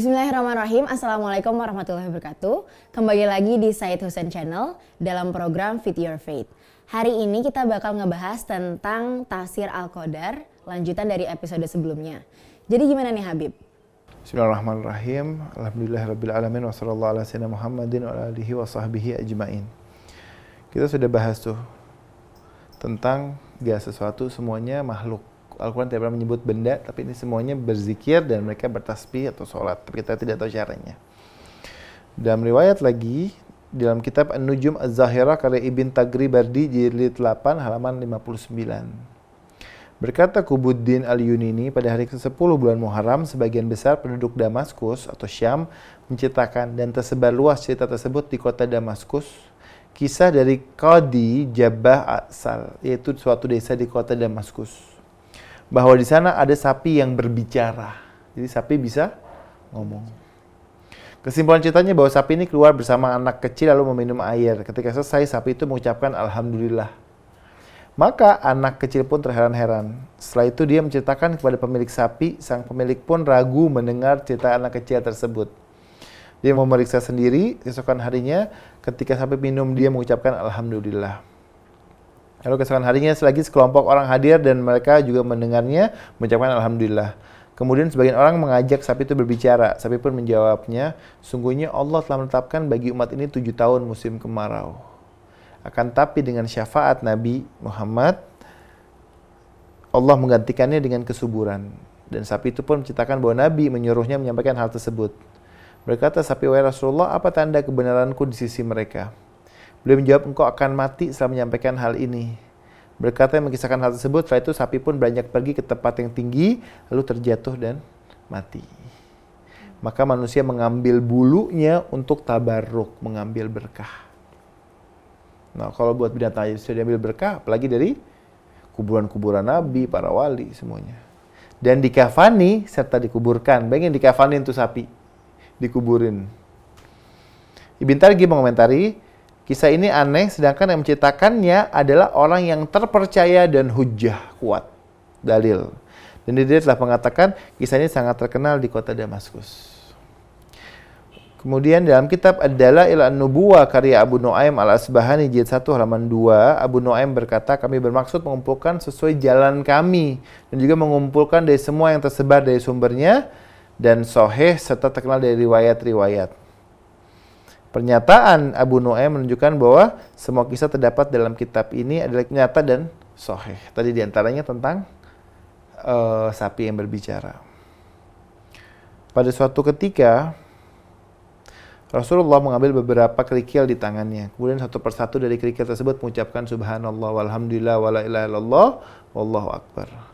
Bismillahirrahmanirrahim. Assalamualaikum warahmatullahi wabarakatuh. Kembali lagi di Said Hussein Channel dalam program Fit Your Faith. Hari ini kita bakal ngebahas tentang tafsir Al-Qadar, lanjutan dari episode sebelumnya. Jadi gimana nih Habib? Bismillahirrahmanirrahim. Alhamdulillahirabbil wa sallallahu ala sayyidina Muhammadin wa alihi wa sahbihi ajmain. Kita sudah bahas tuh tentang gak sesuatu semuanya makhluk Al-Quran tidak pernah menyebut benda, tapi ini semuanya berzikir dan mereka bertasbih atau sholat. Tapi kita tidak tahu caranya. Dalam riwayat lagi, dalam kitab An-Nujum Az-Zahirah karya Ibn Tagribardi jilid 8 halaman 59. Berkata Kubuddin al-Yunini pada hari ke-10 bulan Muharram, sebagian besar penduduk Damaskus atau Syam menciptakan dan tersebar luas cerita tersebut di kota Damaskus. Kisah dari Qadi Jabah Asal, yaitu suatu desa di kota Damaskus bahwa di sana ada sapi yang berbicara. Jadi sapi bisa ngomong. Kesimpulan ceritanya bahwa sapi ini keluar bersama anak kecil lalu meminum air. Ketika selesai, sapi itu mengucapkan Alhamdulillah. Maka anak kecil pun terheran-heran. Setelah itu dia menceritakan kepada pemilik sapi, sang pemilik pun ragu mendengar cerita anak kecil tersebut. Dia memeriksa sendiri, keesokan harinya ketika sapi minum dia mengucapkan Alhamdulillah. Lalu keesokan harinya selagi sekelompok orang hadir dan mereka juga mendengarnya mengucapkan Alhamdulillah. Kemudian sebagian orang mengajak sapi itu berbicara. Sapi pun menjawabnya, sungguhnya Allah telah menetapkan bagi umat ini tujuh tahun musim kemarau. Akan tapi dengan syafaat Nabi Muhammad, Allah menggantikannya dengan kesuburan. Dan sapi itu pun menceritakan bahwa Nabi menyuruhnya menyampaikan hal tersebut. Berkata sapi, wahai Rasulullah, apa tanda kebenaranku di sisi mereka? Beliau menjawab, engkau akan mati setelah menyampaikan hal ini. Berkata yang mengisahkan hal tersebut, setelah itu sapi pun beranjak pergi ke tempat yang tinggi, lalu terjatuh dan mati. Maka manusia mengambil bulunya untuk tabarruk, mengambil berkah. Nah, kalau buat binatang aja sudah diambil berkah, apalagi dari kuburan-kuburan nabi, para wali, semuanya. Dan dikafani serta dikuburkan. Bayangin dikafani itu sapi, dikuburin. Ibn Targi mengomentari, Kisah ini aneh, sedangkan yang menciptakannya adalah orang yang terpercaya dan hujah kuat. Dalil. Dan dia telah mengatakan kisah ini sangat terkenal di kota Damaskus. Kemudian dalam kitab adalah Ilan Nubuwa karya Abu Nuaim Al-Asbahani jilid 1 halaman 2, Abu Nuaim berkata, kami bermaksud mengumpulkan sesuai jalan kami dan juga mengumpulkan dari semua yang tersebar dari sumbernya dan soheh serta terkenal dari riwayat-riwayat. Pernyataan Abu Nuaim menunjukkan bahwa semua kisah terdapat dalam kitab ini adalah nyata dan soheh. Tadi di antaranya tentang uh, sapi yang berbicara. Pada suatu ketika, Rasulullah mengambil beberapa kerikil di tangannya. Kemudian satu persatu dari kerikil tersebut mengucapkan subhanallah walhamdulillah wala ilaha wallahu akbar.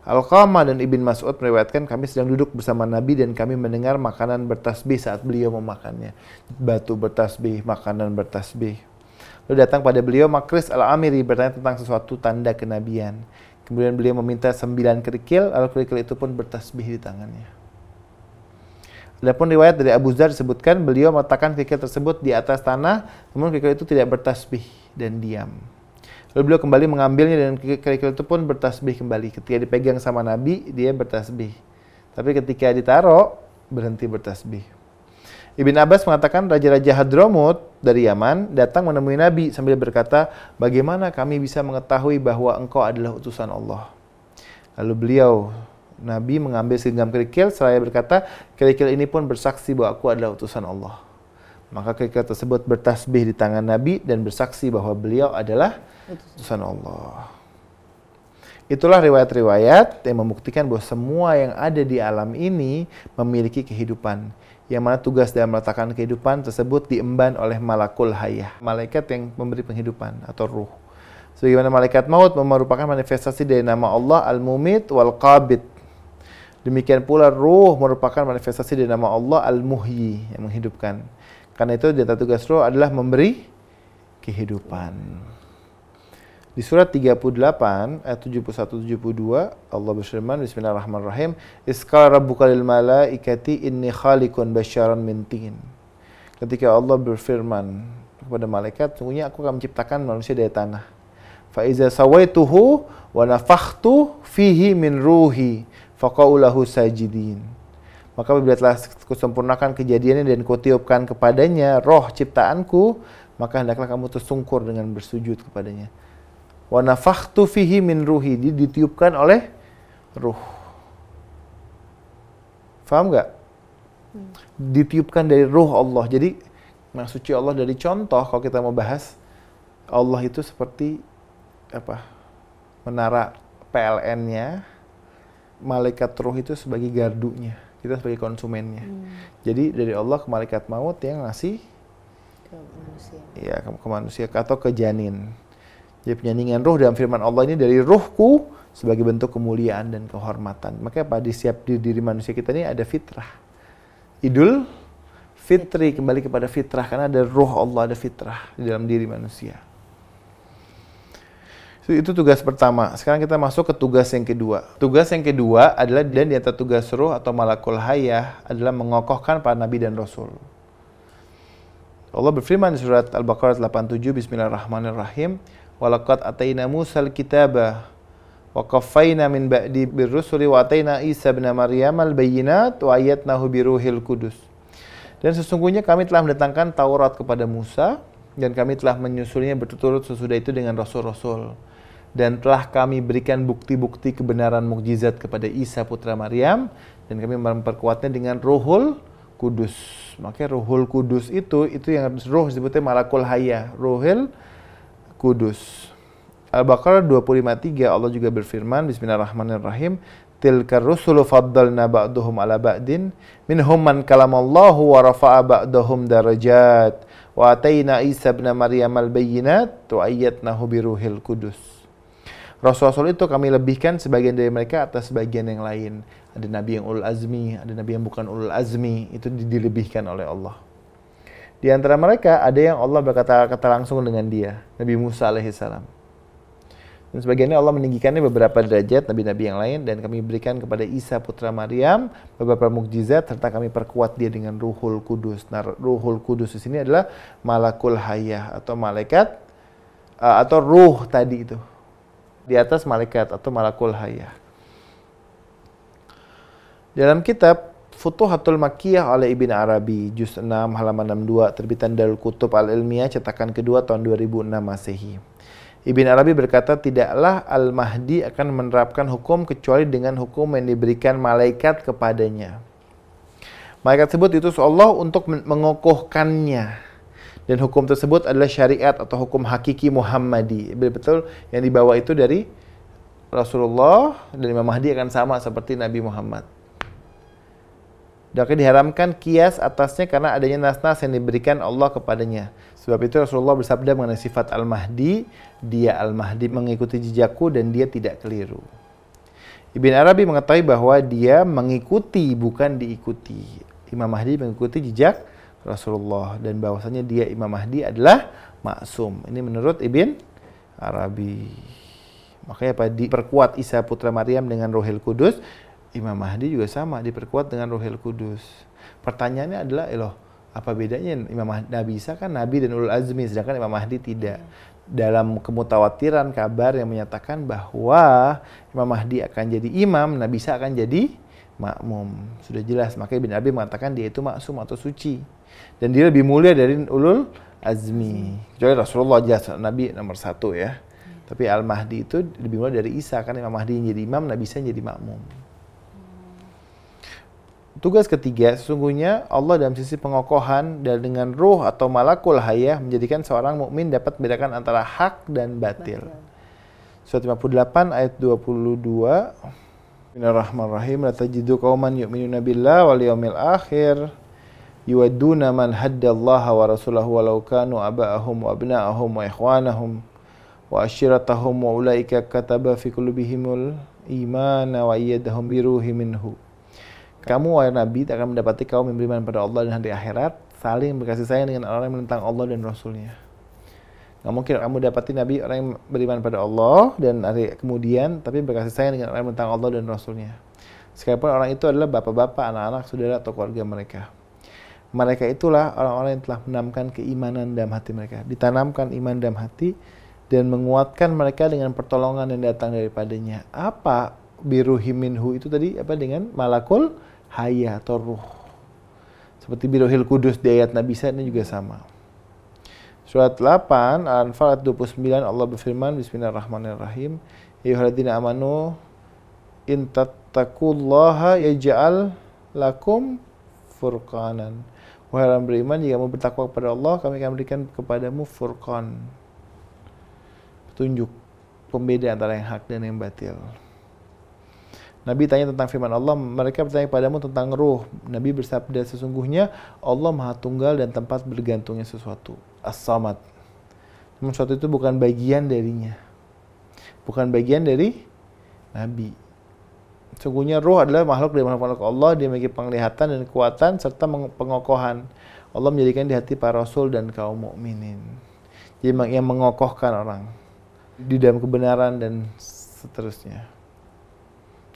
Al-Qamah dan Ibn Mas'ud meriwayatkan kami sedang duduk bersama Nabi dan kami mendengar makanan bertasbih saat beliau memakannya. Batu bertasbih, makanan bertasbih. Lalu datang pada beliau Makris Al-Amiri bertanya tentang sesuatu tanda kenabian. Kemudian beliau meminta sembilan kerikil, lalu kerikil itu pun bertasbih di tangannya. Adapun riwayat dari Abu Zar disebutkan beliau meletakkan kerikil tersebut di atas tanah, namun kerikil itu tidak bertasbih dan diam. Lalu beliau kembali mengambilnya dan kerikil itu pun bertasbih kembali. Ketika dipegang sama Nabi, dia bertasbih. Tapi ketika ditaruh, berhenti bertasbih. Ibn Abbas mengatakan Raja-Raja Hadramut dari Yaman datang menemui Nabi sambil berkata, bagaimana kami bisa mengetahui bahwa engkau adalah utusan Allah? Lalu beliau, Nabi mengambil segenggam kerikil, seraya berkata, kerikil ini pun bersaksi bahwa aku adalah utusan Allah. Maka kerikil tersebut bertasbih di tangan Nabi dan bersaksi bahwa beliau adalah utusan Allah. Itulah riwayat-riwayat yang membuktikan bahwa semua yang ada di alam ini memiliki kehidupan. Yang mana tugas dalam meletakkan kehidupan tersebut diemban oleh malakul hayah. Malaikat yang memberi penghidupan atau ruh. Sebagaimana malaikat maut merupakan manifestasi dari nama Allah Al-Mumit wal Qabid. Demikian pula ruh merupakan manifestasi dari nama Allah Al-Muhyi yang menghidupkan. Karena itu di tugas ruh adalah memberi kehidupan. Di surat 38 ayat 71 72 Allah berfirman Bismillahirrahmanirrahim Iskal rabbuka lil malaikati inni khaliqun basyaran min tin. Ketika Allah berfirman kepada malaikat, sungguhnya aku akan menciptakan manusia dari tanah. Fa iza sawaituhu wa nafakhtu fihi min ruhi faqaulahu sajidin. Maka apabila telah kusempurnakan kejadiannya dan kutiupkan kepadanya roh ciptaanku, maka hendaklah kamu tersungkur dengan bersujud kepadanya. Wa nafakhtu fihi min ruhi, ditiupkan oleh ruh. Faham nggak? Hmm. Ditiupkan dari ruh Allah. Jadi maksudnya Allah dari contoh kalau kita mau bahas Allah itu seperti apa? Menara PLN-nya, malaikat ruh itu sebagai gardunya, kita sebagai konsumennya. Hmm. Jadi dari Allah ke malaikat maut yang ngasih ke manusia. Ya, ke, ke manusia atau ke janin. Jadi penyaningan ruh dalam firman Allah ini dari ruhku sebagai bentuk kemuliaan dan kehormatan. Maka apa di siap di diri manusia kita ini ada fitrah. Idul fitri kembali kepada fitrah karena ada ruh Allah ada fitrah di dalam diri manusia. Itu, tugas pertama. Sekarang kita masuk ke tugas yang kedua. Tugas yang kedua adalah dan di atas tugas ruh atau malakul hayah adalah mengokohkan para nabi dan rasul. Allah berfirman di surat Al-Baqarah 87 Bismillahirrahmanirrahim. Walaqad ataina Musal kitaba wa qaffayna min ba'di birrusuli wa ataina Isa bin Maryam al-bayyinat wa ayatnahu biruhil kudus. Dan sesungguhnya kami telah mendatangkan Taurat kepada Musa dan kami telah menyusulnya berturut-turut sesudah itu dengan rasul-rasul dan telah kami berikan bukti-bukti kebenaran mukjizat kepada Isa putra Maryam. Dan kami memperkuatnya dengan Ruhul Kudus. Maka Ruhul Kudus itu itu yang roh disebutnya malakul hayya, Ruhul Kudus. Al-Baqarah 25:3 Allah juga berfirman Bismillahirrahmanirrahim. Tilka rusulu faddalna ba'duhum ala ba'din. Minhum man kalamallahu wa rafa'a ba'dahum darajat. Wa ataina Isa ibn Maryam al-bayyinat wa ayyadnahu biruhil kudus Rasul-rasul itu kami lebihkan sebagian dari mereka atas sebagian yang lain. Ada nabi yang ulul azmi, ada nabi yang bukan ulul azmi, itu dilebihkan oleh Allah. Di antara mereka ada yang Allah berkata-kata langsung dengan dia, Nabi Musa alaihissalam. Dan sebagiannya Allah meninggikannya beberapa derajat nabi-nabi yang lain dan kami berikan kepada Isa putra Maryam beberapa mukjizat serta kami perkuat dia dengan Ruhul Kudus. Nah, Ruhul Kudus di sini adalah malakul hayah atau malaikat uh, atau ruh tadi itu di atas malaikat atau malakul hayah. Dalam kitab Futuhatul Makkiyah oleh Ibn Arabi, juz 6 halaman 62, terbitan Darul Kutub Al-Ilmiah cetakan kedua tahun 2006 Masehi. Ibn Arabi berkata, tidaklah Al-Mahdi akan menerapkan hukum kecuali dengan hukum yang diberikan malaikat kepadanya. Malaikat tersebut itu Allah untuk mengokohkannya dan hukum tersebut adalah syariat atau hukum hakiki Muhammadi. Betul yang dibawa itu dari Rasulullah dan Imam Mahdi akan sama seperti Nabi Muhammad. Dan diharamkan kias atasnya karena adanya nas-nas yang diberikan Allah kepadanya. Sebab itu Rasulullah bersabda mengenai sifat Al-Mahdi, dia Al-Mahdi mengikuti jejakku dan dia tidak keliru. Ibn Arabi mengetahui bahwa dia mengikuti bukan diikuti. Imam Mahdi mengikuti jejak Rasulullah dan bahwasanya dia Imam Mahdi adalah maksum. Ini menurut Ibn Arabi. Makanya apa diperkuat Isa putra Maryam dengan Rohil Kudus, Imam Mahdi juga sama diperkuat dengan Rohil Kudus. Pertanyaannya adalah, eloh, apa bedanya Imam Mahdi, Nabi Isa kan Nabi dan Ulul Azmi, sedangkan Imam Mahdi tidak. Dalam kemutawatiran kabar yang menyatakan bahwa Imam Mahdi akan jadi imam, Nabi Isa akan jadi makmum. Sudah jelas, makanya Ibn Abi mengatakan dia itu maksum atau suci dan dia lebih mulia dari ulul azmi. Kecuali Rasulullah jelas Nabi nomor satu ya. Tapi Al Mahdi itu lebih mulia dari Isa kan Imam Mahdi yang jadi imam, Nabi Isa yang jadi makmum. Tugas ketiga, sesungguhnya Allah dalam sisi pengokohan dan dengan ruh atau malakul hayah menjadikan seorang mukmin dapat membedakan antara hak dan batil. Surat 58 ayat 22 Bismillahirrahmanirrahim. La tajidu qauman yu'minuna billahi wal yawmil akhir yuwadduna man haddallaha wa rasulahu walau kanu aba'ahum wa abna'ahum wa ikhwanahum wa ashiratahum wa ulaika kataba fi qulubihimul imana wa iyyadahum biruhi minhu. Kamu wahai Nabi akan mendapati kaum yang beriman pada Allah dan hari akhirat saling berkasih sayang dengan orang yang menentang Allah dan Rasulnya. Nggak mungkin kamu dapati Nabi orang yang beriman pada Allah dan hari kemudian tapi berkasih sayang dengan orang yang menentang Allah dan Rasulnya. Sekalipun orang itu adalah bapak-bapak, anak-anak, saudara atau keluarga mereka mereka itulah orang-orang yang telah menanamkan keimanan dalam hati mereka. Ditanamkan iman dalam hati dan menguatkan mereka dengan pertolongan yang datang daripadanya. Apa biru himinhu itu tadi apa dengan malakul hayah atau ruh. Seperti birohil kudus di ayat Nabi Isa ini juga sama. Surat 8 Al-Anfal ayat 29 Allah berfirman Bismillahirrahmanirrahim Ayyuhalladzina amanu in tattaqullaha yaj'al lakum furqanan. Wahai orang beriman, jika mau bertakwa kepada Allah, kami akan berikan kepadamu furqan. Petunjuk, pembeda antara yang hak dan yang batil. Nabi tanya tentang firman Allah, mereka bertanya kepadamu tentang ruh. Nabi bersabda, sesungguhnya Allah maha tunggal dan tempat bergantungnya sesuatu. As-samad. Namun sesuatu itu bukan bagian darinya. Bukan bagian dari Nabi. Sungguhnya ruh adalah makhluk dari makhluk Allah, dia memiliki penglihatan dan kekuatan serta pengokohan. Allah menjadikan di hati para rasul dan kaum mukminin. Jadi yang mengokohkan orang di dalam kebenaran dan seterusnya.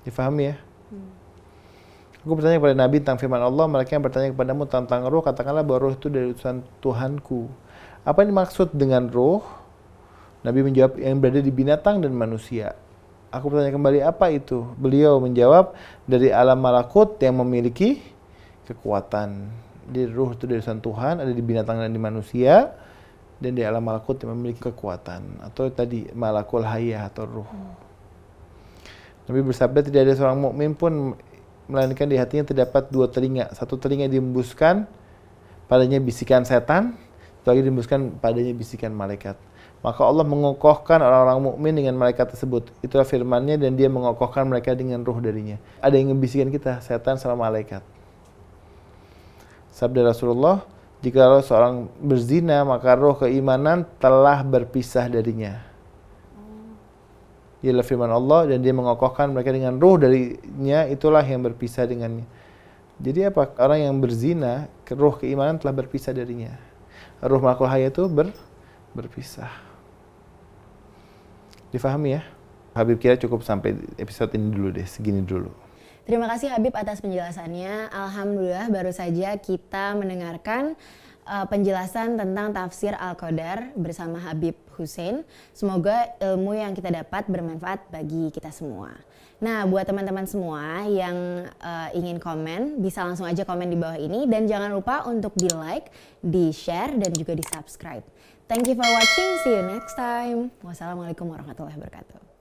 Difahami ya? Hmm. Aku bertanya kepada Nabi tentang firman Allah, mereka yang bertanya kepadamu tentang ruh, katakanlah bahwa ruh itu dari utusan Tuhanku. Apa yang dimaksud dengan ruh? Nabi menjawab yang berada di binatang dan manusia. Aku bertanya kembali apa itu? Beliau menjawab dari alam malakut yang memiliki kekuatan. Di ruh itu dari Tuhan Tuhan, ada di binatang dan di manusia, dan di alam malakut yang memiliki kekuatan. Atau tadi malakul hayah atau ruh. Nabi bersabda tidak ada seorang mukmin pun melainkan di hatinya terdapat dua telinga. Satu telinga diembuskan padanya bisikan setan, satu lagi diembuskan padanya bisikan malaikat. Maka Allah mengokohkan orang-orang mukmin dengan malaikat tersebut. Itulah firmannya dan dia mengokohkan mereka dengan ruh darinya. Ada yang ngebisikan kita, setan sama malaikat. Sabda Rasulullah, jika seorang berzina, maka roh keimanan telah berpisah darinya. Ialah firman Allah dan dia mengokohkan mereka dengan ruh darinya, itulah yang berpisah dengannya. Jadi apa? Orang yang berzina, roh keimanan telah berpisah darinya. Ruh makhluk hayat itu ber, berpisah. Difahami ya? Habib kira cukup sampai episode ini dulu deh, segini dulu. Terima kasih Habib atas penjelasannya. Alhamdulillah baru saja kita mendengarkan uh, penjelasan tentang tafsir Al-Qadar bersama Habib Hussein. Semoga ilmu yang kita dapat bermanfaat bagi kita semua. Nah, buat teman-teman semua yang uh, ingin komen, bisa langsung aja komen di bawah ini dan jangan lupa untuk di like, di share dan juga di subscribe. Thank you for watching. See you next time. Wassalamualaikum warahmatullahi wabarakatuh.